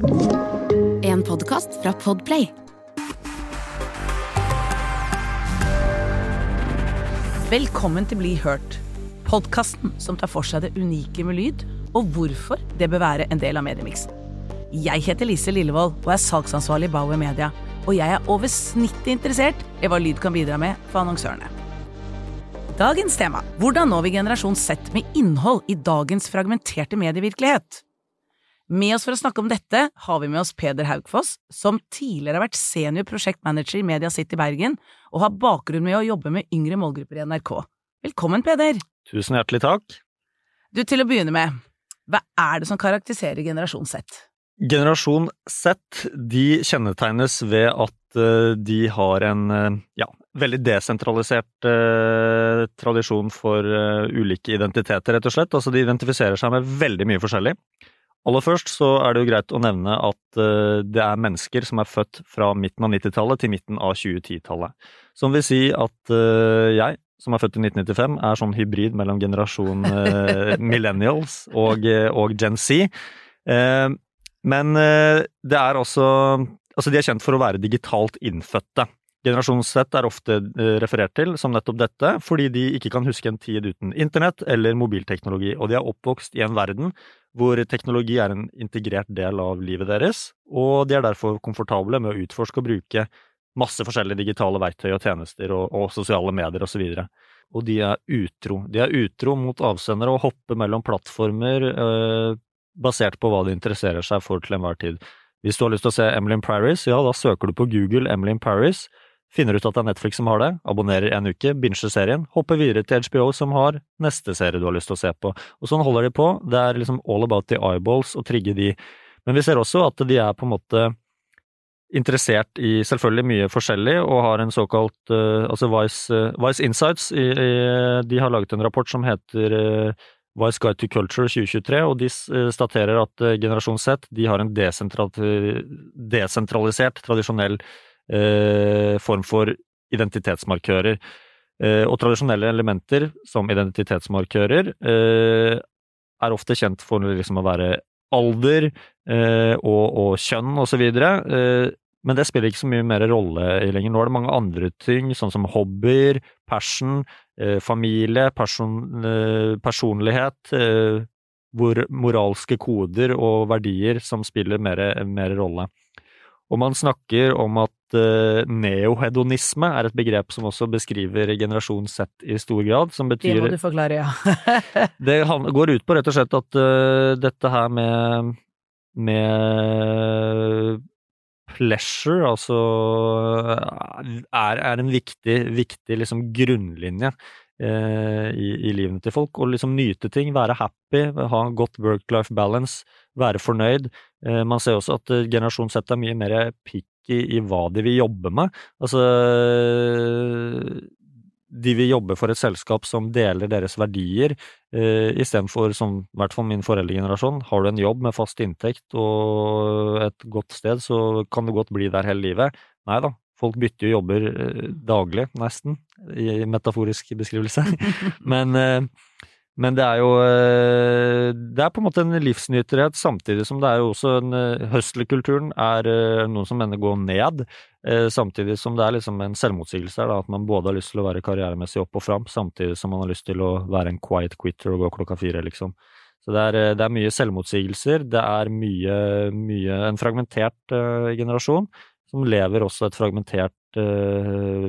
En podkast fra Podplay. Velkommen til Bli hørt, podkasten som tar for seg det unike med lyd, og hvorfor det bør være en del av mediemiksen. Jeg heter Lise Lillevold og er salgsansvarlig i Bauer Media, og jeg er over snittet interessert i hva lyd kan bidra med for annonsørene. Dagens tema hvordan når vi generasjon Z med innhold i dagens fragmenterte medievirkelighet? Med oss for å snakke om dette har vi med oss Peder Haugfoss, som tidligere har vært senior prosjektmanager i Media City Bergen, og har bakgrunn med å jobbe med yngre målgrupper i NRK. Velkommen, Peder! Tusen hjertelig takk. Du, til å begynne med, hva er det som karakteriserer generasjon Z? Generasjon Z de kjennetegnes ved at eh, de har en eh, ja, veldig desentralisert eh, tradisjon for eh, ulike identiteter, rett og slett. Altså de identifiserer seg med veldig mye forskjellig. Aller først så er det jo greit å nevne at eh, det er mennesker som er født fra midten av 90-tallet til midten av 2010-tallet. Som vil si at eh, jeg, som er født i 1995, er sånn hybrid mellom generasjon eh, millennials og, og Gen Z. Men det er også Altså, de er kjent for å være digitalt innfødte. Generasjon Z er ofte eh, referert til som nettopp dette, fordi de ikke kan huske en tid uten internett eller mobilteknologi, og de er oppvokst i en verden hvor teknologi er en integrert del av livet deres, og de er derfor komfortable med å utforske og bruke masse forskjellige digitale verktøy og tjenester og, og sosiale medier osv. Og, og de er utro. De er utro mot avsendere og hopper mellom plattformer eh, basert på hva de interesserer seg for til enhver tid. Hvis du har lyst til å se Emily in Paris, ja, da søker du på Google Emily in Paris, finner ut at det er Netflix som har det, abonnerer en uke, binger serien, hopper videre til HBO som har neste serie du har lyst til å se på. Og sånn holder de på. Det er liksom all about the eyeballs å trigge de. Men vi ser også at de er på en måte interessert i selvfølgelig mye forskjellig, og har en såkalt uh, altså Vice, uh, Vice Insights. I, i, de har laget en rapport som heter uh, Vice Guide to Culture 2023, og de staterer at generasjon Z de har en desentral, desentralisert, tradisjonell form for identitetsmarkører. og tradisjonelle elementer som identitetsmarkører er ofte kjent for liksom å være alder eh, og, og, kjønn osv. Eh, men det spiller ikke så mye mer rolle lenger. Nå er det mange andre ting, sånn som hobbyer, passion, eh, familie, person, eh, personlighet, eh, hvor moralske koder og verdier som spiller mer, mer rolle. Og man snakker om at uh, neohedonisme er et begrep som også beskriver generasjon Z i stor grad, som betyr Det må du forklare, ja. det går ut på rett og slett at uh, dette her med med pleasure, altså er, er en viktig, viktig liksom grunnlinje eh, i, i livene til folk. Å liksom nyte ting, være happy, ha en godt work-life balance, være fornøyd. Eh, man ser også at generasjon Z er mye mer picky i hva de vil jobbe med. Altså de vil jobbe for et selskap som deler deres verdier, eh, istedenfor som i hvert fall min foreldregenerasjon, har du en jobb med fast inntekt og et godt sted, så kan du godt bli der hele livet. Nei da, folk bytter jo jobber eh, daglig, nesten, i metaforisk beskrivelse. Men eh, men det er jo eh, Det er på en måte en livsnyterhet, samtidig som det er jo også en Hustlerkulturen er noen som mener går ned. Samtidig som det er liksom en selvmotsigelse her, at man både har lyst til å være karrieremessig opp og fram, samtidig som man har lyst til å være en quiet quitter og gå klokka fire, liksom. Så det er, det er mye selvmotsigelser. Det er mye, mye En fragmentert uh, generasjon som lever også et fragmentert eh,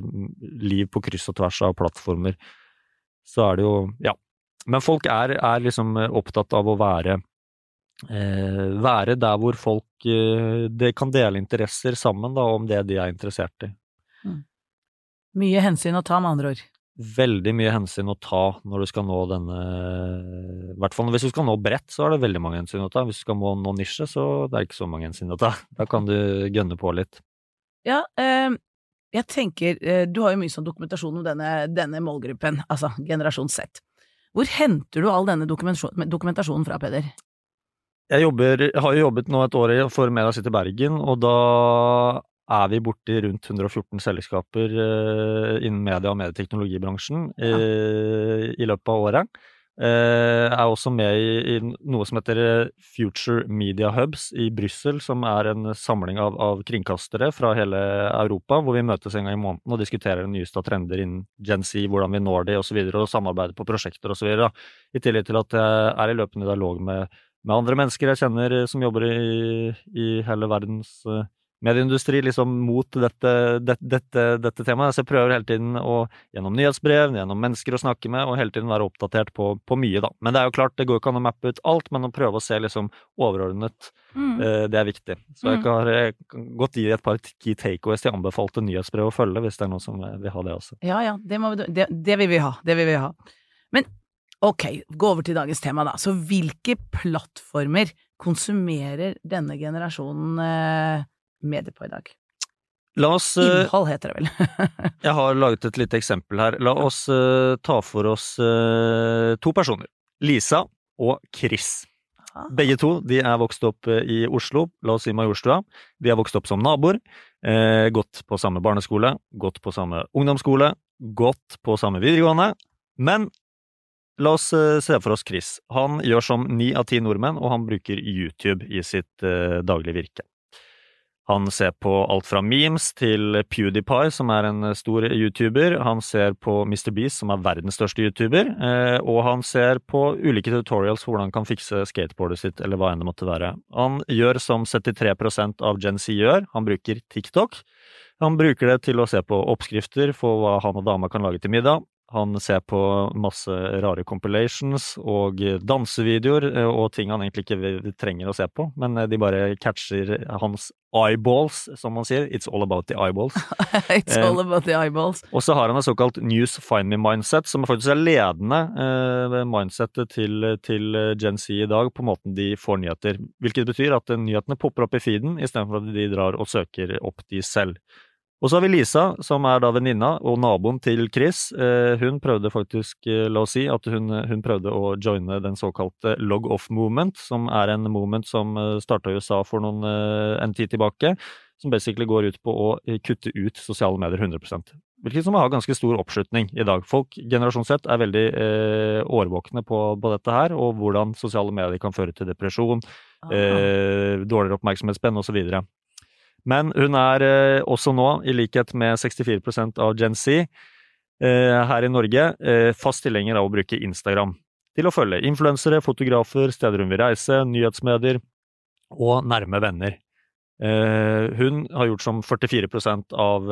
liv på kryss og tvers av plattformer. Så er det jo Ja, men folk er, er, liksom eh, opptatt av å være eh, være der hvor folk eh, det kan dele interesser sammen da, om det de er interessert i. Mm. Mye hensyn å ta, med andre ord. Veldig mye hensyn å ta når du skal nå denne I hvert fall hvis du skal nå bredt, så er det veldig mange hensyn å ta. Hvis du skal nå, nå nisje, så det er ikke så mange hensyn å ta. Da kan du gønne på litt. Ja, eh, jeg tenker eh, Du har jo mye sånn dokumentasjon om denne, denne målgruppen, altså generasjon Z. Hvor henter du all denne dokumentasjonen fra, Peder? Jeg jobber, har jo jobbet nå et år for Media City Bergen, og da er vi borti rundt 114 selskaper eh, innen media- og medieteknologibransjen ja. eh, i løpet av året. Eh, er også med i, i, noe som heter eh, Future Media Hubs i Brussel, som er en samling av, av, kringkastere fra hele Europa, hvor vi møtes en gang i måneden og diskuterer de nyeste trender innen Gen Z, hvordan vi når de osv., og, så videre, og samarbeider på prosjekter osv. I tillegg til at jeg er i løpende dialog med, med andre mennesker jeg kjenner som jobber i, i hele verdens medieindustri liksom mot dette, dette, dette, dette, temaet. Så jeg prøver hele tiden å, gjennom nyhetsbrev, gjennom mennesker å snakke med, og hele tiden være oppdatert på, på mye, da. Men det er jo klart, det går ikke an å mappe ut alt, men å prøve å se liksom overordnet, mm. eh, det er viktig. Så jeg har gått i et par key takeaways til anbefalte nyhetsbrev å følge, hvis det er noen som vil ha det også. Ja ja, det, vi, det, det vil vi ha. Det vil vi ha. Men ok, gå over til dagens tema, da. Så hvilke plattformer konsumerer denne generasjonen eh, medier på i dag? La oss uh, Innhold heter det vel. jeg har laget et lite eksempel her. La oss uh, ta for oss uh, to personer. Lisa og Chris. Aha. Begge to de er vokst opp i Oslo, la oss si Majorstua. De har vokst opp som naboer. gått på samme barneskole, gått på samme ungdomsskole, gått på samme videregående. Men la oss se for oss Chris. Han gjør som ni av ti nordmenn, og han bruker YouTube i sitt daglige virke. Han ser på alt fra memes til PewDiePie, som er en stor YouTuber. Han ser på MrBeast, som er verdens største YouTuber. Eh, og han ser på ulike tutorials for hvordan han kan fikse skateboardet sitt, eller hva enn det måtte være. Han gjør som 73 av Gen Z gjør, han bruker TikTok. Han bruker det til å se på oppskrifter for hva han og dama kan lage til middag. Han ser på masse rare compilations og dansevideoer eh, og ting han egentlig ikke trenger å se på, men eh, de bare catcher hans eyeballs, som man sier. It's all about the eyeballs. It's all eh, about the eyeballs. Og så har han et såkalt News Find Me-mindset, som faktisk er ledende eh, mindsettet til, til Gen Z i dag, på måten de får nyheter. Hvilket betyr at nyhetene popper opp i feeden, istedenfor at de drar og søker opp de selv. Og så har vi Lisa, som er da venninna og naboen til Chris. Eh, hun prøvde faktisk, eh, la oss si, at hun, hun prøvde å joine den såkalte log off movement, som er en moment som eh, starta i USA for noen, en tid tilbake, som basically går ut på å kutte ut sosiale medier 100% Hvilket som har ganske stor oppslutning i dag. Folk, generasjon Z, er veldig eh, årvåkne på, på, dette her, og hvordan sosiale medier kan føre til depresjon, eh, dårligere oppmerksomhetsspenn osv. Men hun er eh, også nå, i likhet med 64% av Gen Z eh, her i Norge, eh, fast tilhenger av å bruke Instagram til å følge influensere, fotografer, steder hun vil reise, nyhetsmedier og nærme venner. Hun har gjort som 44% av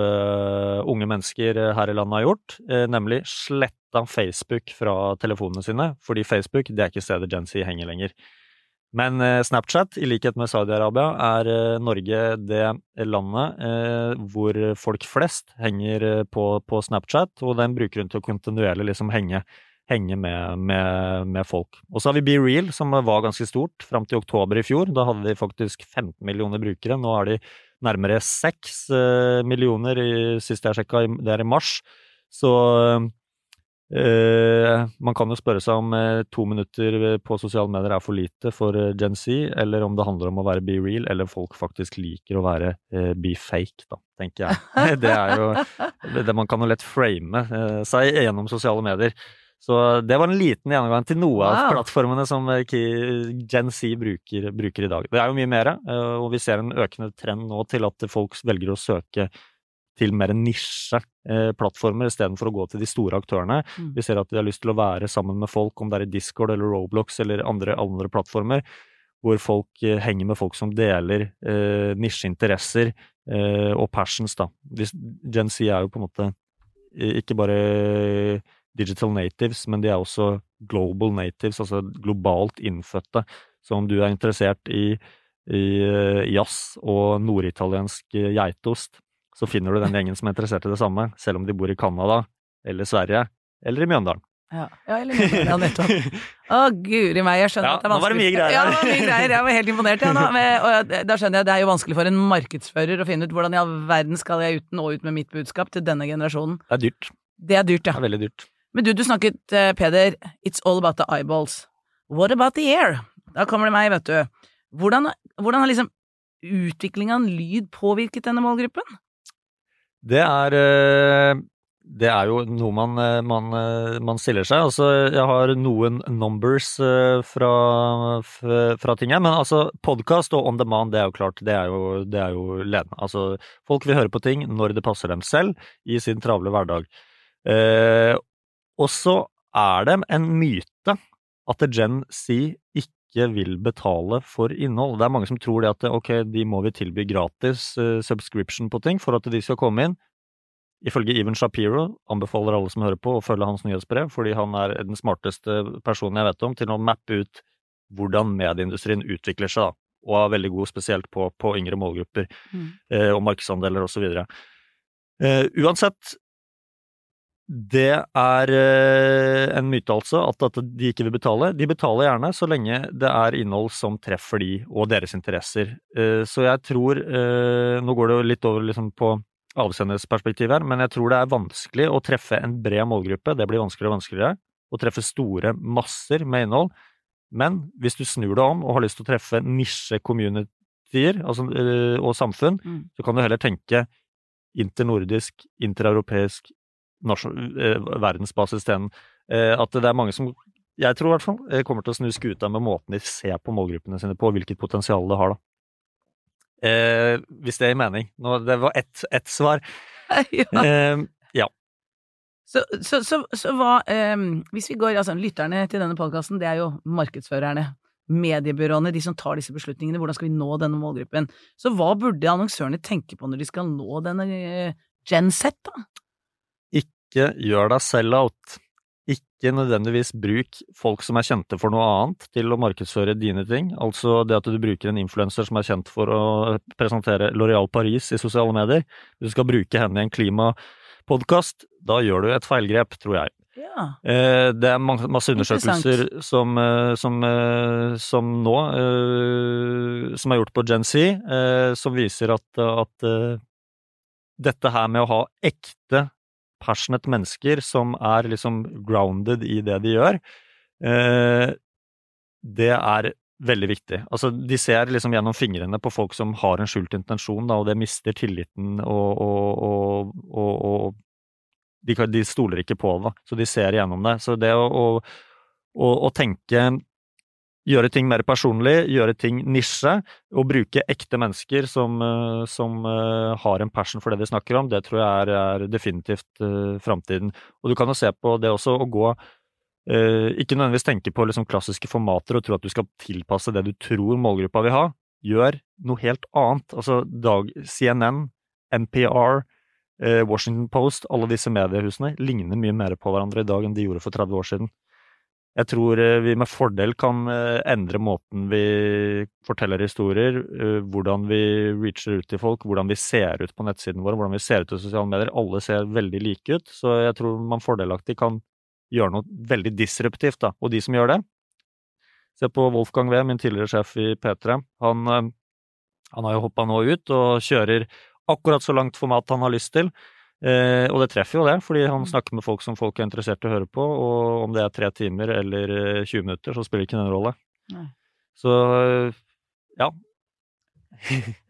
unge mennesker her i landet har gjort, nemlig sletta Facebook fra telefonene sine, fordi Facebook det er ikke stedet Gen Z henger lenger. Men eh, Snapchat, i likhet med Saudi-Arabia, er eh, Norge det landet eh, hvor folk flest henger på, på, Snapchat, og den bruker hun til å kontinuerlig liksom henge, henge med, med, med, folk. Og så har vi Be Real, som var ganske stort fram til oktober i fjor. Da hadde de faktisk 15 millioner brukere. Nå har de nærmere 6 millioner, i, sist jeg sjekka, det er i mars. Så man kan jo spørre seg om uh, to minutter på sosiale medier er for lite for Gen Z, eller om det handler om å være be real, eller folk faktisk liker å være be fake, da, tenker jeg. det er jo det, Man kan jo lett frame seg gjennom sosiale medier. Så det var en liten gjennomgang til noe wow. av plattformene som Gen Z bruker, bruker, i dag. Det er jo mye mer, og vi ser en økende trend nå til at folk velger å søke til mer nisjeplattformer eh, istedenfor å gå til de store aktørene. Mm. Vi ser at de har lyst til å være sammen med folk, om det er i Discord eller Roblox eller andre, andre plattformer, hvor folk eh, henger med folk som deler eh, nisjeinteresser eh, og passions, da. Gen Z er jo på en måte ikke bare digital natives, men de er også global natives, altså globalt innfødte. Så om du er interessert i, i eh, jazz og norditaliensk geitost, så finner du den gjengen som er interessert i det samme, selv om de bor i Canada eller Sverige eller i Mjøndalen. Ja, ja eller Mjøndalen, ja, nettopp. Å, guri meg, jeg skjønner ja, at det er vanskelig. Nå var det mye greier. Ja, det var mye greier. Jeg var helt imponert, ja, nå. Og da skjønner jeg at det er jo vanskelig for en markedsfører å finne ut hvordan i all verden skal jeg ut nå ut med mitt budskap til denne generasjonen. Det er dyrt. Det er dyrt, ja. Det er veldig dyrt. Men du, du snakket, eh, Peder, it's all about the eyeballs. What about the air? Da kommer det meg, vet du. Hvordan, hvordan har liksom utviklinga av lyd påvirket denne målgruppen? Det er eh, det er jo noe man, eh, man, eh, man stiller seg. Altså, jeg har noen numbers fra, fra ting her, men altså podkast og on demand, det er jo klart, det er jo, det er jo ledende. Altså, folk vil høre på ting når det passer dem selv, i sin travle hverdag. Eh, og så er det en myte at Gen Z ikke vil betale for innhold. Det er mange som tror det at ok, de må vi tilby gratis uh, subscription på ting for at de skal komme inn. Ifølge Even Shapiro anbefaler alle som hører på å følge hans nyhetsbrev, fordi han er den smarteste personen jeg vet om til å mappe ut hvordan medieindustrien utvikler seg, og er veldig god spesielt på, på yngre målgrupper mm. eh, og markedsandeler osv. Eh, uansett, det er eh, en myte, altså, at, de ikke vil betale. De betaler gjerne så lenge det er innhold som treffer de og deres interesser. Eh, så jeg tror eh, Nå går det jo litt over liksom på avsendersperspektiv her, men jeg tror det er vanskelig å treffe en bred målgruppe. Det blir vanskeligere og vanskeligere. Å treffe store masser med innhold. Men hvis du snur deg om og har lyst til å treffe nisje-communityer altså, og samfunn, mm. så kan du heller tenke internordisk, intereuropeisk, øh, verdensbasis isteden. Eh, at det er mange som, jeg tror i hvert fall, eh, kommer til å snu skuta med måten de ser på målgruppene sine på, hvilket potensial det har. da. Eh, hvis det gir mening. Nå, det var ett et svar. ja. Eh, ja. Så, så, så, så, hva eh, Hvis vi går Altså, lytterne til denne podkasten, det er jo markedsførerne. Mediebyråene, de som tar disse beslutningene. Hvordan skal vi nå denne målgruppen? Så hva burde annonsørene tenke på når de skal nå denne Gen genset, da? Ikke gjør deg selv out ikke nødvendigvis bruk folk som er kjente for noe annet til å markedsføre dine ting. Altså det at du bruker en influenser som er kjent for å presentere Loreal Paris i sosiale medier. Du skal bruke henne i en klimapodkast, da gjør du et feilgrep, tror jeg. Ja. Eh, det er masse undersøkelser som, eh, som, eh, som, nå Som er gjort på Gen Z, som viser at, at dette her med å ha ekte passionate mennesker som er liksom grounded i det de gjør, eh, det er veldig viktig. Altså, de ser liksom gjennom fingrene på folk som har en skjult intensjon, da, og det mister tilliten, og, og, og, og de, de, stoler ikke på det, så de ser gjennom det. Så det å, å, å tenke gjøre ting mer personlig, gjøre ting nisje, og bruke ekte mennesker som, eh, som uh, har en passion for det de snakker om, det tror jeg er, er definitivt uh, framtiden. Og du kan jo se på det også å gå Ikke nødvendigvis tenke på liksom klassiske formater og tro at du skal tilpasse det du tror målgruppa vil ha. Gjør noe helt annet. Altså dag, CNN, NPR, Washington Post, alle disse mediehusene ligner mye mer på hverandre i dag enn de gjorde for 30 år siden. Jeg tror eh, vi med fordel kan eh, endre måten vi forteller historier, eh, hvordan vi reacher ut til folk, hvordan vi ser ut på nettsiden vår, hvordan vi ser ut i sosiale medier. Alle ser veldig like ut, så jeg tror man fordelaktig kan gjøre noe veldig disruptivt, da. Og de som gjør det Se på Wolfgang Wee, min tidligere sjef i P3. Han, han har jo hoppa nå ut og kjører akkurat så langt format han har lyst til. Eh, og det treffer jo det, fordi han mm. snakker med folk som folk er interessert i å høre på, og om det er tre timer eller 20 eh, minutter, så spiller ikke den rolle. Nei. Så ja.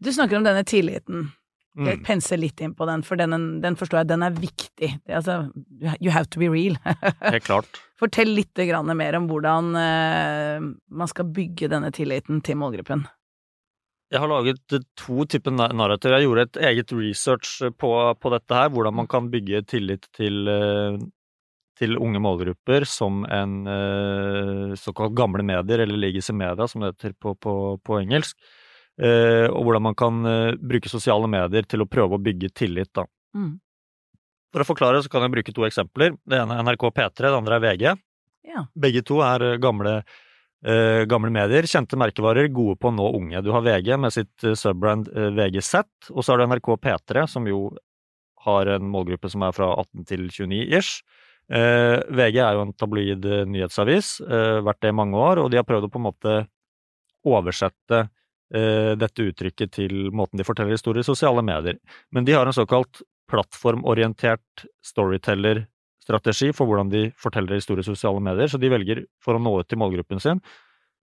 du snakker om denne tilliten. Jeg mm. penser litt inn på den, for den, den forstår jeg, den er viktig. Det, altså, you have to be real. Helt klart. Fortell litt mer om hvordan uh, man skal bygge denne tilliten til målgruppen. Jeg har laget to typer narrativer. Jeg gjorde et eget research på, på, dette her, hvordan man kan bygge tillit til, eh, til unge målgrupper som en eh, såkalt gamle medier, eller legacy media, som det heter på, på, på engelsk. Eh, og hvordan man kan bruke sosiale medier til å prøve å bygge tillit, da. Mm. For å forklare så kan jeg bruke to eksempler. Det ene er NRK P3, det andre er VG. Ja. Begge to er gamle Uh, gamle medier, kjente merkevarer, gode på å nå unge. Du har VG med sitt uh, subbrand uh, VGZ, og så har du NRK P3, som jo har en målgruppe som er fra 18 til 29 ish. VG er jo en tabloid nyhetsavis, vært det i mange år, og de har prøvd å på en måte oversette dette uttrykket til måten de forteller historier i sosiale medier. Men de har en såkalt plattformorientert storyteller strategi for hvordan de forteller historier i sosiale medier, så de velger, for å nå ut til målgruppen sin,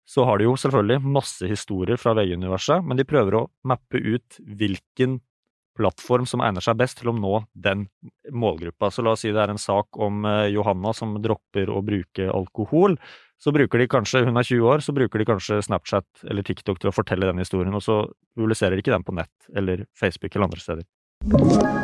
så har de jo selvfølgelig masse historier fra VG-universet, men de prøver å mappe ut hvilken plattform som egner seg best til å nå den målgruppa. Så la oss si det er en sak om eh, Johanna som dropper å bruke alkohol. Så bruker de kanskje, Hun er 20 år, så bruker de kanskje Snapchat eller TikTok til å fortelle den historien, og så publiserer de ikke den på nett eller Facebook eller andre steder.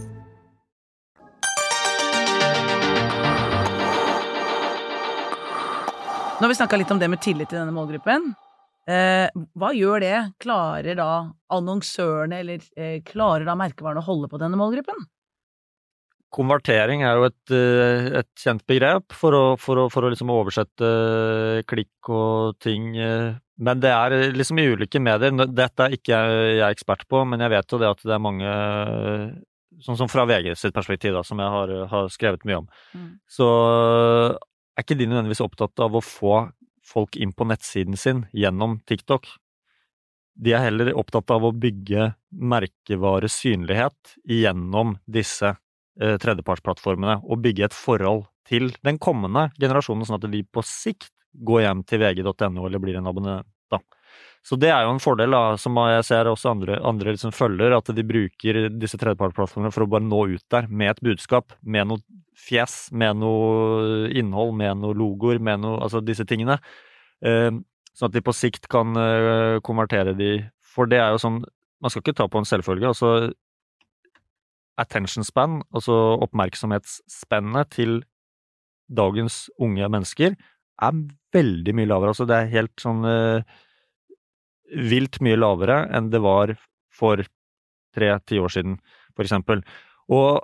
Nå har vi snakka litt om det med tillit til denne målgruppen. Eh, hva gjør det? Klarer da annonsørene, eller eh, klarer da merkevarene å holde på denne målgruppen? Konvertering er jo et, eh, et kjent begrep for å, for å, for å liksom oversette klikk og ting. Eh, men det er liksom i ulike medier. Dette er ikke jeg ekspert på, men jeg vet jo det at det er mange Sånn som fra VG sitt perspektiv, da, som jeg har, har skrevet mye om. Mm. Så er ikke de nødvendigvis opptatt av å få folk inn på nettsiden sin gjennom TikTok. De er heller opptatt av å bygge merkevaresynlighet gjennom disse eh, tredjepartsplattformene, og bygge et forhold til den kommende generasjonen, sånn at de på sikt går hjem til vg.no eller blir en abonnent. Så det er jo en fordel, da, som jeg ser også andre, andre liksom følger, at de bruker disse tredjepartsplattformene for å bare nå ut der med et budskap, med noe fjes, med noe innhold, med noe logoer, med noe Altså disse tingene. Eh, sånn at de på sikt kan eh, konvertere de For det er jo sånn Man skal ikke ta på en selvfølge. Altså attention span, altså oppmerksomhetsspennet til dagens unge mennesker, er veldig mye lavere. Altså det er helt sånn eh, vilt mye lavere enn det var for tre tiår siden, for eksempel. Og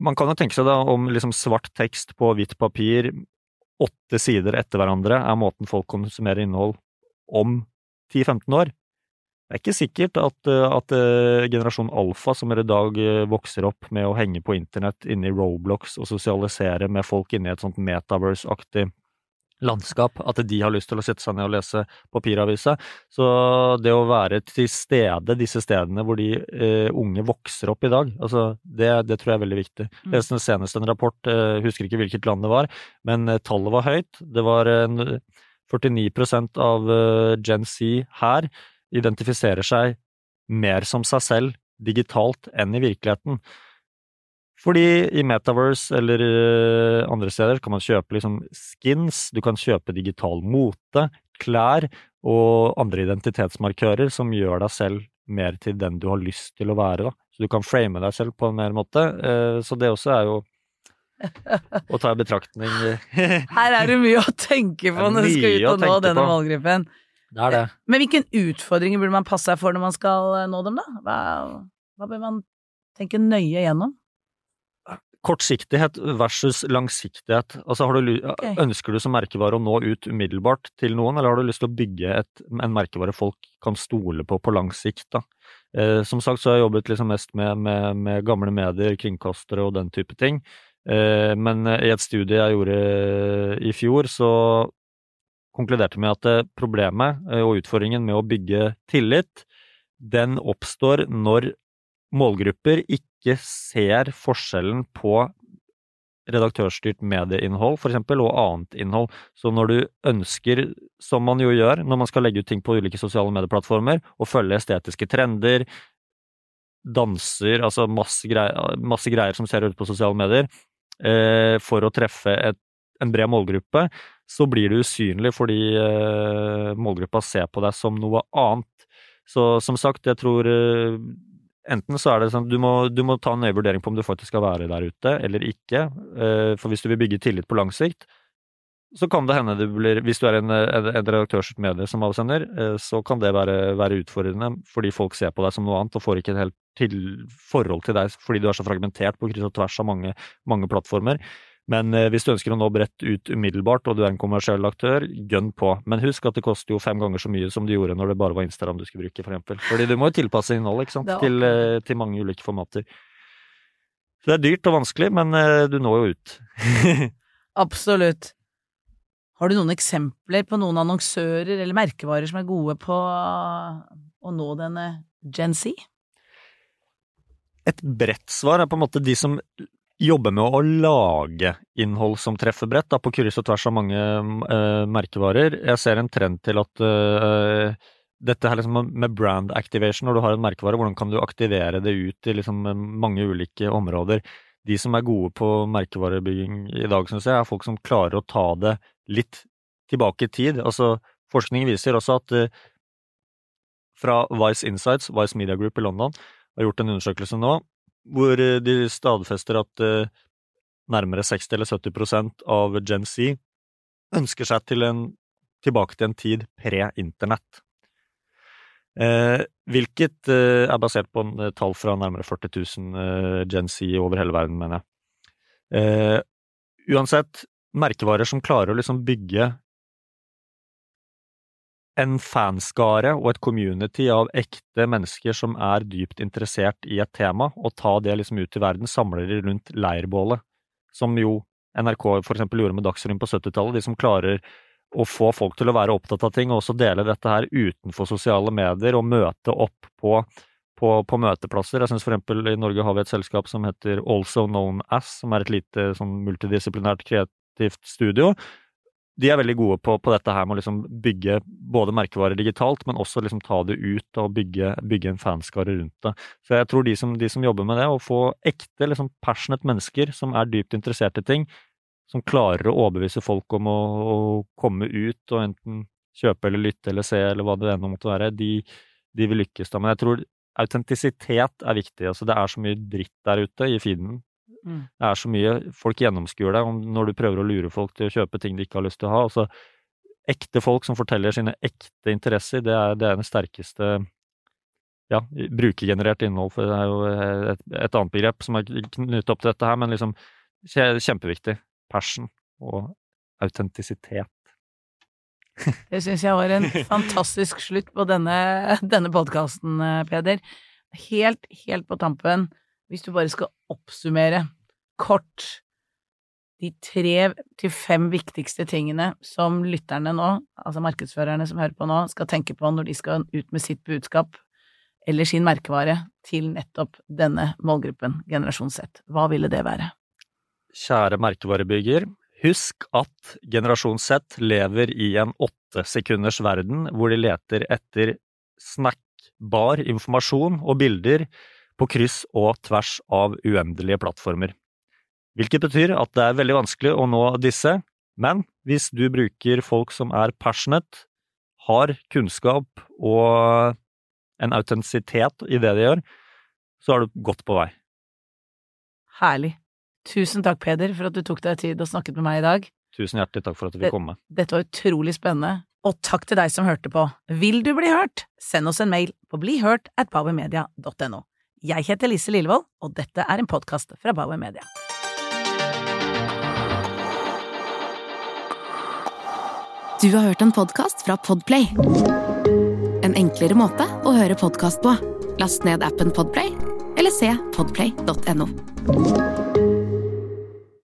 man kan jo tenke seg da om liksom svart tekst på hvitt papir, åtte sider etter hverandre, er måten folk konsumerer innhold om 10-15 år. Det er ikke sikkert at, at uh, generasjon alfa, som i dag uh, vokser opp med å henge på internett inne i Roblox og sosialisere med folk inne i et sånt metaverse-aktig landskap, at de har lyst til å sette seg ned og lese papiravisa. Så det å være til stede disse stedene hvor de eh, unge vokser opp i dag, altså det, det, tror jeg er veldig viktig. Mm. leste senest en rapport, eh, husker ikke hvilket land det var, men uh, tallet var høyt. Det var 49 av Gen Z her identifiserer seg mer som seg selv digitalt enn i virkeligheten. Fordi i Metaverse eller eh, andre steder kan man kjøpe liksom skins, du kan kjøpe digital mote, klær og andre identitetsmarkører som gjør deg selv mer til den du har lyst til å være. Da. Så du kan frame deg selv på en mer måte. Eh, så det også er jo å ta i betraktning Her er det mye å tenke på når du skal ut og nå denne målgruppen. Det er det. Men hvilke utfordringer burde man passe seg for når man skal eh, nå dem, da? Hva, hva bør man tenke nøye gjennom? Kortsiktighet versus langsiktighet. Altså, du, okay. Ønsker du som merkevare å nå ut umiddelbart til noen, eller har du lyst til å bygge et, en merkevare folk kan stole på på lang sikt? Eh, som sagt så har jeg jobbet liksom mest med, med, med, gamle medier, kringkastere og den type ting. Eh, men i et studie jeg gjorde i fjor, så konkluderte med at problemet eh, og utfordringen med å bygge tillit, den oppstår når målgrupper ikke ser forskjellen på redaktørstyrt medieinnhold for eksempel, og annet innhold. Så når du ønsker, som man jo gjør når man skal legge ut ting på ulike sosiale medieplattformer, å følge estetiske trender, danser, altså masse greier, masse greier som ser ut på sosiale medier, eh, for å treffe et, en bred målgruppe, så blir du usynlig fordi eh, målgruppa ser på deg som noe annet. Så som sagt, jeg tror eh, Enten så er det sånn du du må ta en nøye vurdering på om du faktisk skal være der ute, eller ikke. Eh, for hvis du vil bygge tillit på lang sikt, så kan det hende det blir Hvis du er en, en, en redaktørstyrt medie som avsender, eh, så kan det være, være, utfordrende, fordi folk ser på deg som noe annet og får ikke et helt til, forhold til deg fordi du er så fragmentert på kryss og tvers av mange, mange plattformer. Men eh, hvis du ønsker å nå bredt ut umiddelbart, og du er en kommersiell aktør, gønn på. Men husk at det koster jo fem ganger så mye som det gjorde når det bare var Instagram du skulle bruke, for eksempel. Fordi du må jo tilpasse innholdet, ikke sant, til, eh, til, mange ulike formater. Så det er dyrt og vanskelig, men eh, du når jo ut. Absolutt. Har du noen eksempler på noen annonsører eller merkevarer som er gode på å nå denne Gen Z? Et bredt svar er på en måte de som jobber med å lage innhold som treffer bredt, på kryss og tvers av mange uh, merkevarer. Jeg ser en trend til at uh, dette her liksom med brand activation, når du har en merkevare, hvordan kan du aktivere det ut i liksom mange ulike områder? De som er gode på merkevarebygging i dag, syns jeg, er folk som klarer å ta det litt tilbake i tid. Altså, forskning viser også at uh, fra Vice Insights, Vice Media Group i London, har gjort en undersøkelse nå hvor eh, de stadfester at uh, nærmere 60 eller 70% av Gen Z ønsker seg til en, tilbake til en tid pre-internett. Eh, hvilket eh, er basert på en eh, tall fra nærmere 40 000 Gen Z over hele verden, mener jeg. uansett, merkevarer som klarer å liksom bygge en fanskare og et community av ekte mennesker som er dypt interessert i et tema, og ta det liksom ut i verden, samler de rundt leirbålet, som jo NRK for eksempel gjorde med Dagsrevyen på 70-tallet, de som klarer å få folk til å være opptatt av ting, og også dele dette her utenfor sosiale medier, og møte opp på, på, på møteplasser. Jeg synes for eksempel i Norge har vi et selskap som heter Also Known As, som er et lite sånn multidisiplinært kreativt studio, de er veldig gode på, på dette her med å liksom bygge både merkevarer digitalt, men også liksom ta det ut og bygge, bygge en fanskare rundt det. Så jeg tror de som, de som, jobber med det, å få ekte, liksom passionate mennesker som er dypt interessert i ting, som klarer å overbevise folk om å, å komme ut og enten kjøpe eller lytte eller se eller hva det ennå måtte være, de, de vil lykkes da. Men jeg tror autentisitet er viktig. altså Det er så mye dritt der ute i feeden Mm. Det er så mye Folk gjennomskuer deg når du prøver å lure folk til å kjøpe ting de ikke har lyst til å ha. Altså, ekte folk som forteller sine ekte interesser, det er det, er den sterkeste ja, brukergenerert innhold, for det er jo et, et annet begrep som er knyttet opp til dette her, men liksom kjempeviktig. Passion og autentisitet. Det syns jeg var en fantastisk slutt på denne, denne podkasten, Peder. Helt, helt på tampen hvis du bare skal oppsummere kort de tre til fem viktigste tingene som lytterne nå, altså markedsførerne som hører på nå, skal tenke på når de skal ut med sitt budskap eller sin merkevare til nettopp denne målgruppen, generasjon Z, hva ville det være? Kjære merkevarebygger, husk at generasjon Z lever i en åtte sekunders verden hvor de leter etter snackbar informasjon og bilder på kryss og tvers av uendelige plattformer. Hvilket betyr at det er veldig vanskelig å nå disse, men hvis du bruker folk som er passionate, har kunnskap og en autentisitet i det de gjør, så er du godt på vei. Herlig. Tusen takk, Peder, for at du tok deg tid og snakket med meg i dag. Tusen hjertelig takk for at du fikk komme. Dette var utrolig spennende. Og takk til deg som hørte på. Vil du bli hørt? Send oss en mail på blihørt at powermedia.no. Jeg heter Lise Lillevold, og dette er en podkast fra Bauer Media. Du har hørt en podkast fra Podplay. En enklere måte å høre podkast på. Last ned appen Podplay, eller se podplay.no.